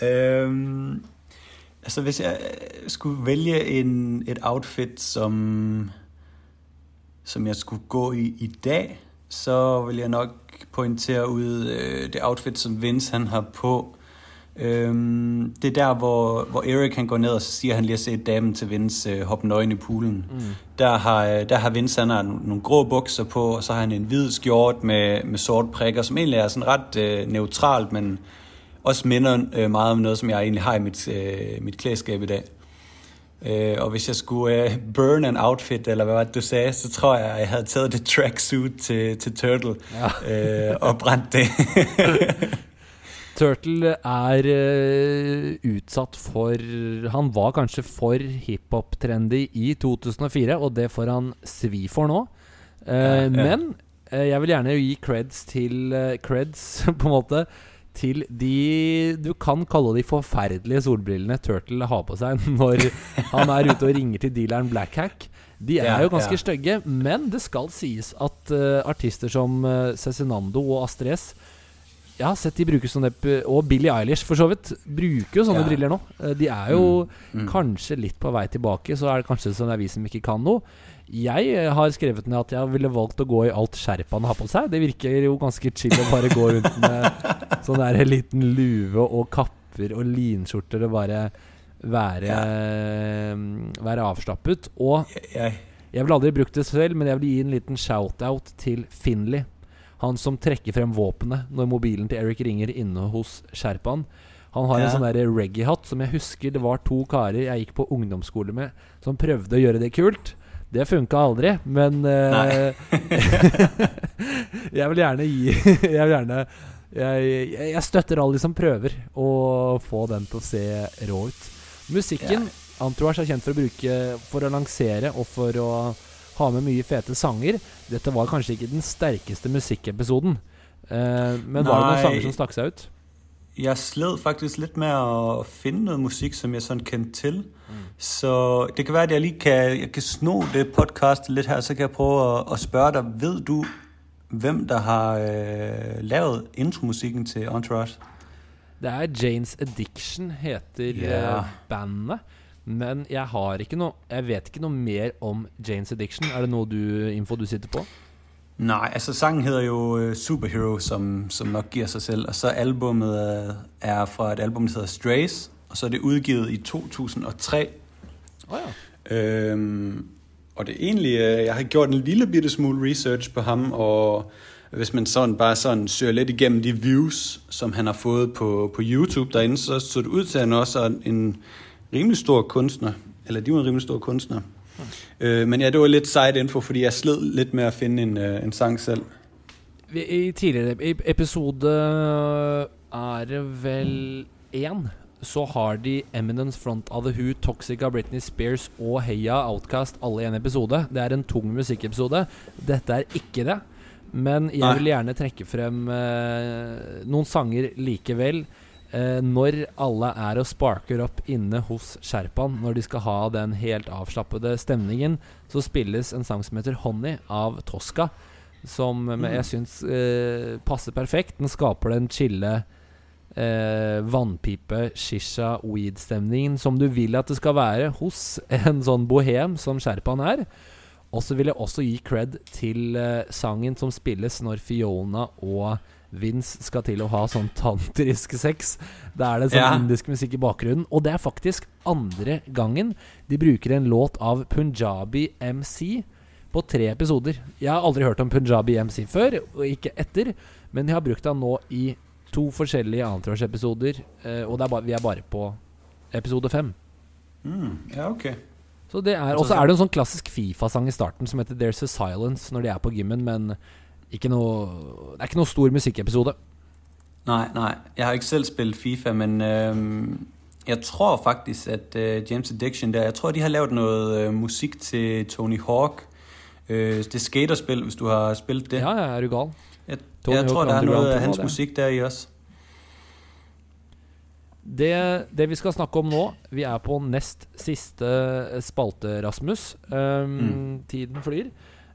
um, <laughs> altså hvis jeg skulle velge en, et outfit, som, som jeg skulle gå i i dag, så vil jeg nok pointere ud øh, det outfit, som Vince han har på. Øhm, det er der, hvor, hvor Erik han går ned, og så siger han lige at se damen til Vince øh, hoppe nøgen i poolen. Mm. Der har, øh, der har Vince han har nogle, nogle grå bukser på, og så har han en hvid skjort med, med sort prikker, som egentlig er sådan ret øh, neutralt, men også minder øh, meget om noget, som jeg egentlig har i mit, øh, mit klædeskab i dag. Øh, og hvis jeg skulle øh, burn en outfit, eller hvad var det, du sagde, så tror jeg, jeg havde taget det tracksuit til, til Turtle Ja. øh, og brændt det. <laughs> Turtle er eh, utsatt for Han var kanskje for hiphop-trendy i 2004, og det får han svi for nå. Uh, Ja, ja. Men eh, jeg vil gjerne gi creds til eh, Creds, <laughs> på en måte. Til de Du kan kalle de forferdelige solbrillene Turtle har på seg <laughs> når han er ute og ringer til dealeren Blackhack. De er Ja, jo ganske ja. stygge, men det skal sies at uh, artister som uh, Cezinando og Astrid S jeg har sett de bruke sånne Og Billie Eilish, for så vidt, bruker jo sånne Ja. briller nå. Uh, De er jo Mm. kanskje litt på vei tilbake, så er det kanskje sånn vi som ikke kan noe. Jeg eh, har skrevet ned at jeg ville valgt å gå i alt sherpaen har på seg. Det virker jo ganske chill å bare gå rundt med <laughs> sånn der liten lue og kapper og linskjorter og bare være, være avslappet. Og jeg, ville aldri brukt det selv, men jeg vil gi en liten shout-out til Finley. Han som trekker frem våpenet når mobilen til Eric ringer inne hos Sherpaen. Han har en Ja. sånn reggae-hatt som jeg husker det var to karer jeg gikk på ungdomsskole med, som prøvde å gjøre det kult. Det funka aldri, men uh, <laughs> Jeg vil gjerne gi <laughs> Jeg vil gjerne jeg, jeg, støtter alle de som prøver å få den til å se rå ut. Musikken Entourage er kjent for å bruke For å lansere og for å ha med mye fete sanger. Dette var kanskje ikke den sterkeste musikkepisoden. uh, men var det noen sanger som stakk seg ut? Jeg sled faktisk litt med å finne noe musikk som jeg sånn kjente til. Mm. Så det kan være, at jeg lige kan, jeg kan sno det podkastet litt her, så kan jeg prøve å, å spørre deg ved du, hvem der har øh, laget intromusikken til Entourage? Det er Janes Addiction, heter Ja. eh, bandet. Men jeg har ikke noe Jeg vet ikke noe mer om Janes Addiction. Er det noe du, info du sitter på? Nej, altså sangen hedder jo øh, Superhero, som, som nok giver sig selv, og så albumet øh, er fra et album, der hedder Strays, og så er det udgivet i 2003. Oh ja. Øhm, og det er egentlig, øh, jeg har gjort en lille bitte smule research på ham, og hvis man sådan bare sådan søger lidt igennem de views, som han har fået på, på YouTube derinde, så så det ud til, at han også er en rimelig stor kunstner. Eller de var en rimelig stor kunstner. Øh, men ja, det var litt side info, fordi jeg sled litt med å finne en, øh, en sang selv. I tidligere episode er det vel én, så har de Eminence Front of the Who, Toxica, Britney Spears og Heia Outcast alle i en episode. Det er en tung musikkepisode. Dette er ikke det. Men jeg vil gjerne trekke frem eh, noen sanger likevel. Eh, når alle er og sparker opp inne hos Sherpaen, når de skal ha den helt avslappede stemningen, så spilles en sang som heter 'Honey' av Tosca. Som mm. jeg syns eh, passer perfekt. Den skaper den chille eh, vannpipe, shisha, weed-stemningen som du vil at det skal være hos en sånn bohem som Sherpaen er. Og så vil jeg også gi cred til eh, sangen som spilles når Fiona og Vince skal til å ha sånn tantrisk sex. Da er det sånn Ja. indisk musikk i bakgrunnen. Og det er faktisk andre gangen de bruker en låt av Punjabi MC på tre episoder. Jeg har aldri hørt om Punjabi MC før, og ikke etter, men jeg har brukt den nå i to forskjellige annetårsepisoder, eh, og det er bare, vi er bare på episode fem. Mm, ja, ok. Så det er, Og så er det en sånn klassisk Fifa-sang i starten som heter There's a Silence når de er på gymmen, men ikke noe, det er ikke noe stor musikkepisode. Nei, nei. Jeg har ikke selv spilt Fifa, men øhm, jeg tror faktisk at øh, James Addiction der Jeg tror de har lavet noe øh, musikk til Tony Hawk. Øh, det skaterspill, hvis du har spilt det. Ja, ja, er du gal? Jeg, Tony jeg Hawk tror det er noe av hans musikk der i også. Det, det vi skal snakke om nå Vi er på nest siste spalte, Rasmus. Um, Mm. Tiden flyr.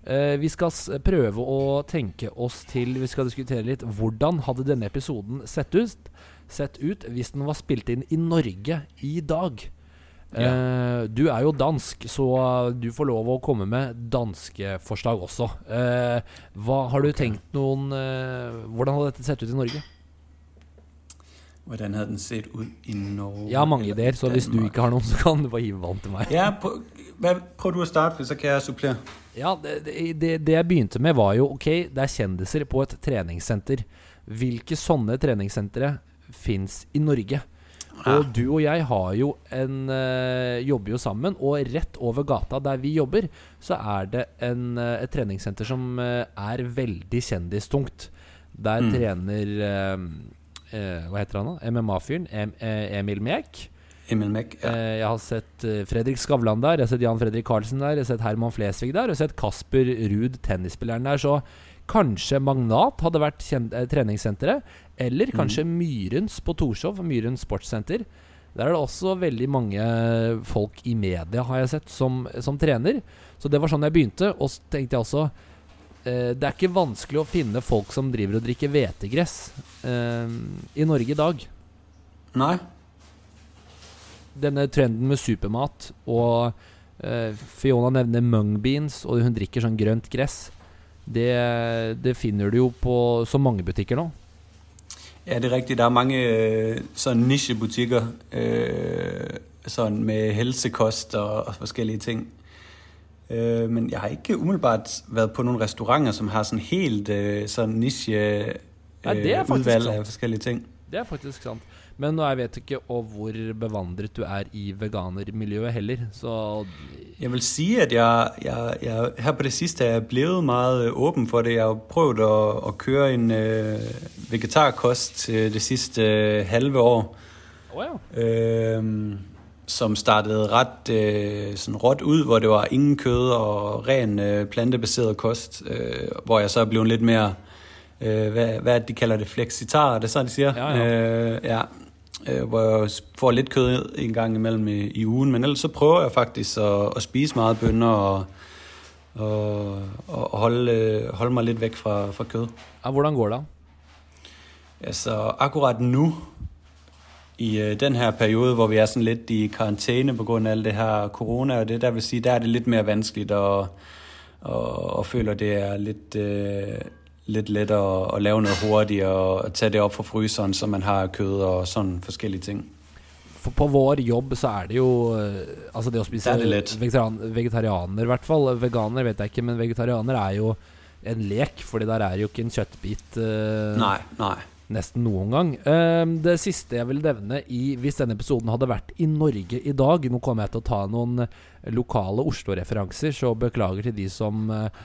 Eh, vi skal prøve å tenke oss til Vi skal diskutere litt hvordan hadde denne episoden sett ut, sett ut hvis den var spilt inn i Norge i dag. Eh, du er jo dansk, så du får lov å komme med danske forslag også. Uh, hva Har du tenkt noen eh, Hvordan hadde dette sett ut i Norge? Hvordan hadde den sett ut i Norge? Jeg har mange ideer, så hvis du ikke har noen, så kan du bare hive vann til meg. Ja, prøv, hvad, prøv du å starte, for så kan jeg supplere. Ja, det, det, det, jeg begynte med, var jo Ok, det er kjendiser på et treningssenter. Hvilke sånne treningssentre fins i Norge? Og du og jeg har jo en eh, jobber jo sammen, og rett over gata der vi jobber, så er det en, eh, et treningssenter som eh, er veldig kjendistungt. Der Mm. trener Hva heter han da? MMA-fyren? Emil Mek. Mek. Ja. Eh, Jeg har sett eh, Fredrik Skavlan der, jeg har sett Jan Fredrik Karlsen der, jeg har sett Herman Flesvig der, og jeg har sett Kasper Ruud, tennisspilleren der. Så kanskje Magnat hadde vært eh, treningssenteret. Eller kanskje Myrens på Torshov, Myrens sportssenter. Der er det også veldig mange folk i media, har jeg sett, som, som trener. Så det var sånn jeg begynte. Og så tenkte jeg også eh, Det er ikke vanskelig å finne folk som driver og drikker hvetegress eh, i Norge i dag Nei? Denne trenden med supermat, og uh, Fiona nevner mung beans, og hun drikker sånn grønt gress. Det, det finner du jo på så mange butikker nå. Ja, det er riktig. Der er mange sånn nisjebutikker sånn øh, med helsekost og, og forskellige ting. Øh, men jeg har ikke umiddelbart vært på noen restauranter, som har sånn helt øh, øh, det udvalg sant. af forskellige ting. Det er faktisk sant. Men jeg vet ikke hvor bevandret du er i veganermiljøet heller, så Jeg vil si at jeg, jeg, jeg her på det sidste er jeg blevet meget åpen for det. Jeg har prøvd å, å køre en uh, vegetarkost øh, det siste uh, halve år. Oh, ja. uh, som startede ret øh, sådan råt ud, hvor det var ingen kød og ren øh, plantebaseret kost, øh, hvor jeg så er blevet lidt mere, øh, hvad, hvad det, de kalder det, flexitar, er det så, de siger? Ja, ja. Øh, ja. Øh, hvor jeg får lidt kød en gang imellem i, i ugen, men ellers så prøver jeg faktisk at, at spise meget bønner og, og, og holde, øh, holde mig lidt væk fra, fra kød. ja. Hvordan går det? Altså akkurat nu, i øh, den her periode, hvor vi er sådan lidt i karantæne på grund af alt det her corona, og det der vil sige, der er det lidt mere vanskeligt, og, og, og føler, det er lidt, øh, lidt lettere at, lave noget hurtigt, og tage det op fra fryseren, så man har kød og sådan forskellige ting. For på vår jobb så er det jo eh, Altså det å spise Det det vegetarian, vegetarianer, i hvert fall. Veganer vet jeg ikke, men vegetarianer er jo en lek, Fordi der er jo ikke en kjøttbit uh, Nej, nej. nesten noen gang. Ehm, det siste jeg vil nevne i, hvis denne episoden hadde vært i Norge i dag Nå kommer jeg til å ta noen lokale Oslo-referanser, så beklager til de som eh,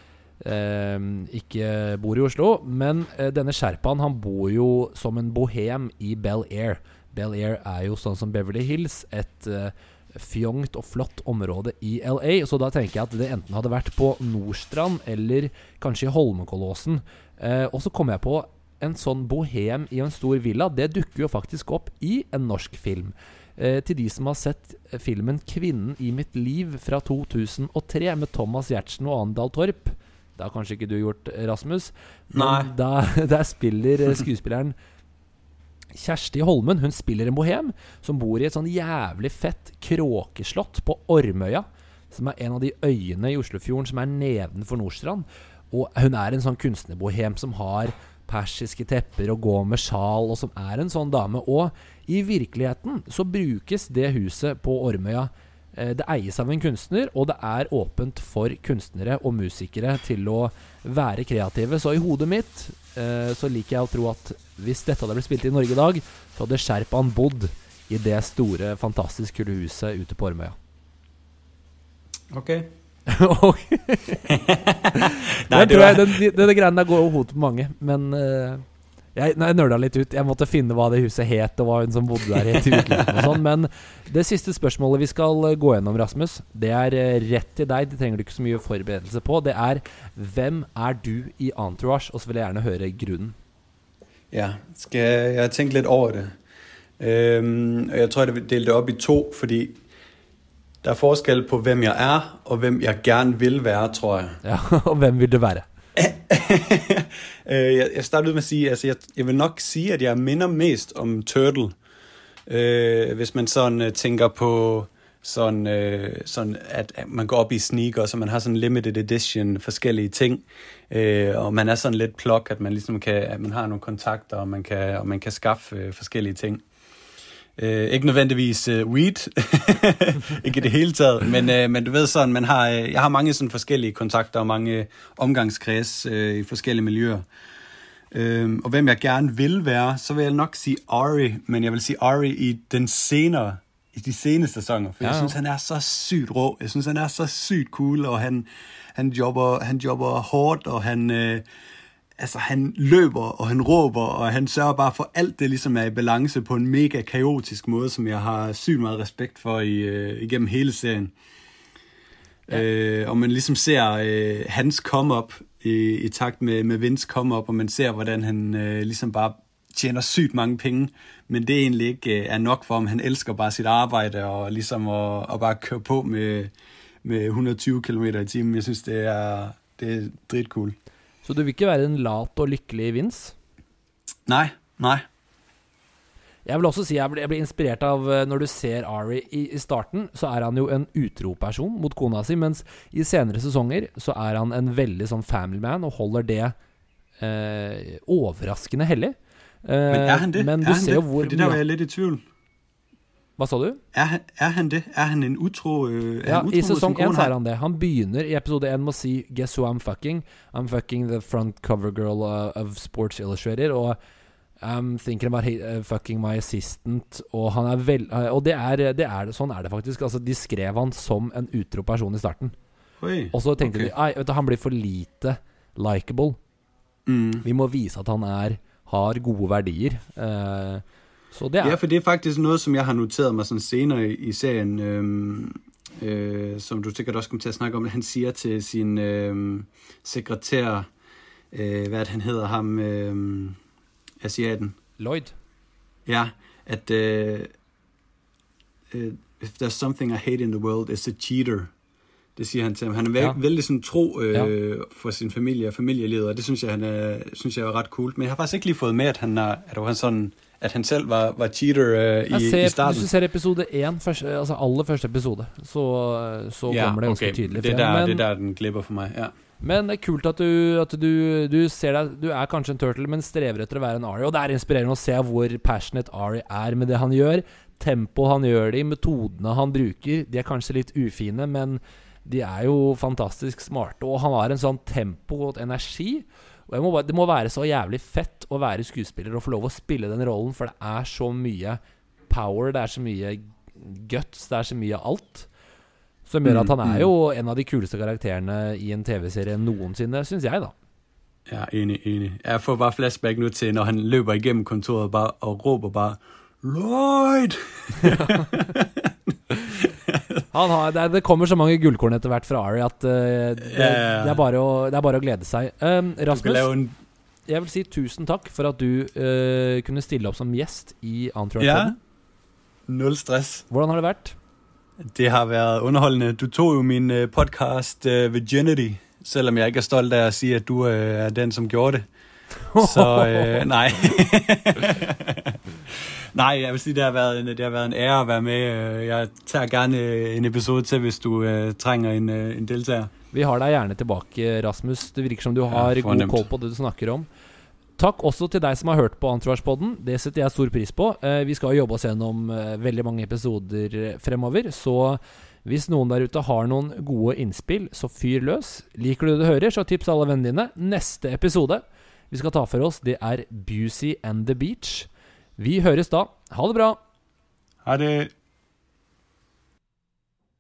ikke bor i Oslo. Men eh, denne sherpaen han bor jo som en bohem i Bel Air. Bel Air er jo sånn som Beverly Hills, et eh, fjongt og flott område i LA. Så da tenker jeg at det enten hadde vært på Nordstrand eller kanskje i Holmenkollåsen. Eh, og så kom jeg på en sånn bohem i en stor villa. Det dukker jo faktisk opp i en norsk film. Eh, til de som har sett filmen 'Kvinnen i mitt liv' fra 2003 med Thomas Giertsen og Andal Torp. Det har kanskje ikke du gjort, Rasmus. Nei. Men da, <laughs> der spiller eh, skuespilleren Kjersti Holmen hun spiller en bohem som bor i et sånn jævlig fett kråkeslott på Ormøya. Som er en av de øyene i Oslofjorden som er nedenfor Nordstrand. Og hun er en sånn kunstnerbohem som har persiske tepper og går med sjal, og som er en sånn dame. Og i virkeligheten så brukes det huset på Ormøya eh, Det eies av en kunstner, og det er åpent for kunstnere og musikere til å være kreative. Så i hodet mitt eh, så liker jeg å tro at hvis dette hadde blitt spilt i Norge i dag, så hadde Sherpan bodd i det store, fantastisk kule huset ute på Ormøya. Ok. <laughs> <laughs> Den, det tror jeg, den, den, den denne greien der går over hodet på mange, men eh, jeg, nei, jeg nøla litt ut. Jeg måtte finne hva det huset het, og hva hun som bodde der het i virkeligheten og sånn. Men det siste spørsmålet vi skal eh, gå gjennom, Rasmus, det er eh, rett til deg. Det trenger du ikke så mye forberedelse på. Det er hvem er du i Entourage? Og så vil jeg gjerne høre grunnen. ja, skal jeg, har tenkt litt over det. Um, og jeg tror, jeg delte det opp i to, fordi det er forskjell på, hvem jeg er, og hvem jeg gerne vil være, tror jeg. Ja, <laughs> og hvem vil du være? Øh, <laughs> jeg, jeg startede med at sige, altså jeg, jeg vil nok si at jeg minder mest om Turtle. Uh, hvis man sånn øh, tænker på sånn, uh, sånn at, man går opp i sneakers, og man har sånn limited edition forskellige ting, Uh, og man er sånn litt plok, at man liksom kan, at man har noen kontakter, og man kan, og man kan skaffe øh, forskellige ting. Øh, ikke nødvendigvis øh, weed, <laughs> ikke i det hele taget, men, øh, men du ved sådan, man har, øh, jeg har mange sådan forskellige kontakter og mange omgangskreds øh, i forskellige miljøer. Øh, og hvem jeg gerne vil være, så vil jeg nok sige Ari, men jeg vil sige Ari i den senere, i de seneste sæsoner, for ja, Ja, jeg synes, han er så sygt rå. Jeg synes, han er så sygt cool, og han, han, jobber, han jobber hårdt, og han, øh, altså, han løber, og han råber, og han sørger bare for alt det ligesom er i balance på en mega kaotisk måde, som jeg har sygt meget respekt for i, øh, igennem hele serien. Ja. Øh, og man ligesom ser øh, hans come-up i, i takt med, med Vince come-up, og man ser, hvordan han øh, ligesom bare tjener sygt mange penge, men det egentlig ikke øh, er nok for ham. Han elsker bare sit arbejde, og ligesom at, at bare køre på med, med 120 km i timen. Jeg synes, det er, det er dritcool. Så du vil ikke være en lat og lykkelig Vince? Nei. Nei. Jeg vil også si jeg blir, inspirert av eh, Når du ser Ari i, i starten, så er han jo en utro-person mot kona si, mens i senere sesonger så er han en veldig sånn family man og holder det eh, overraskende hellig. Eh, Men er han det? Men du er han ser det? hvor Fordi der var jeg litt i tvivl. Hva sa du? Er er han det? Er han en utro, øh, Ja, utro I sesong én er han det. Han begynner i episode én med å si 'Guess who I'm fucking'? I'm fucking the front cover girl uh, of Sports Illustrated. Og I'm thinking about uh, fucking my assistant. Og han er vel uh, Og det er, det er sånn er det faktisk. Altså, de skrev han som en utro person i starten. Oi. Og så tenkte okay. de Ei, du, han blir for lite likeable. Mm. Vi må vise at han er har gode verdier. Eh, så det er Ja, for det er faktisk noe som jeg har noteret meg sånn senere i, i serien, øhm, øh, som du sikkert også kommer til å snakke om. Han sier til sin øhm, sekretær, øh, hvad er det, han heter ham, asiaten, Lloyd. ja, at øh, øh, if there's something I hate in the world, it's a cheater. Det sier han til ham. Han er ve ja. veldig sånn, tro øh, Ja. for sin familie og familielivet, og det synes jeg, han er, synes jeg er ret kult. Men jeg har faktisk ikke lige fått med, at han, er, at han, sådan, at han selv var, var cheater uh, i, ser, i hvis du ser episode én, første, altså aller første episode, så, så kommer det ganske tydelig det er frem. der, Men, det er der, den glipper for meg. Ja. men det er kult at, du, at du, du ser deg Du er kanskje en turtle, men strever etter å være en Ari. Og det er inspirerende å se hvor passionate Ari er med det han gjør. Tempoet han gjør det i, metodene han bruker. De er kanskje litt ufine, men de er jo fantastisk smarte. Og han har en sånn tempo og energi. Og må bare, Det må være så jævlig fett å være skuespiller og få lov å spille den rollen, for det er så mye power, det er så mye guts, det er så mye alt. Som gjør at han er jo en av de kuleste karakterene i en TV-serie noensinne, syns jeg, da. Ja, enig, enig. Jeg får bare flashback nå til når han løper igennem kontoret bare, og roper bare Lloyd! <laughs> <laughs> <laughs> Han har, det, det kommer så mange gullkorn etter hvert fra Ari at uh, det, ja. det, er bare å, det er bare å glede seg. Um, Rasmus, jeg vil si tusen takk for at du uh, kunne stille opp som gjest i Entourage. Ja. Null stress. Hvordan har det vært? Det har vært underholdende. Du tog jo min podkast podcast Virginity, selv om jeg ikke er stolt av å si at du er den, som gjorde det. <laughs> Så øh, nej. <laughs> nej, jeg vil sige, det har, været en, det har været en ære at være med. Øh, Jeg tager gerne øh, en episode til, hvis du øh, trænger en, øh, en deltager. Vi har deg gjerne tilbake, Rasmus. Det virker som du Ja, har god fornemt. koll på det du snakker om. Takk også til deg som har hørt på Entourage-podden. Det setter jeg stor pris på. Eh, vi skal jobbe oss gjennom eh, veldig mange episoder eh, fremover, så hvis noen der ute har noen gode innspill, så fyr løs. Liker du det du hører, så tips alle vennene dine. Neste episode vi skal ta for oss, det er Busey and the Beach. Vi høres da. Ha det bra! Ha det.